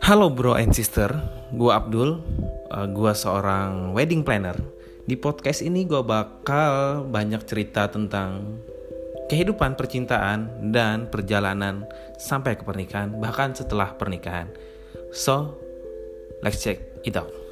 Halo bro and sister, gue Abdul, eh, uh, gue seorang wedding planner. Di podcast ini gue bakal banyak cerita tentang kehidupan percintaan dan perjalanan sampai ke pernikahan, bahkan setelah pernikahan. So, let's check it out.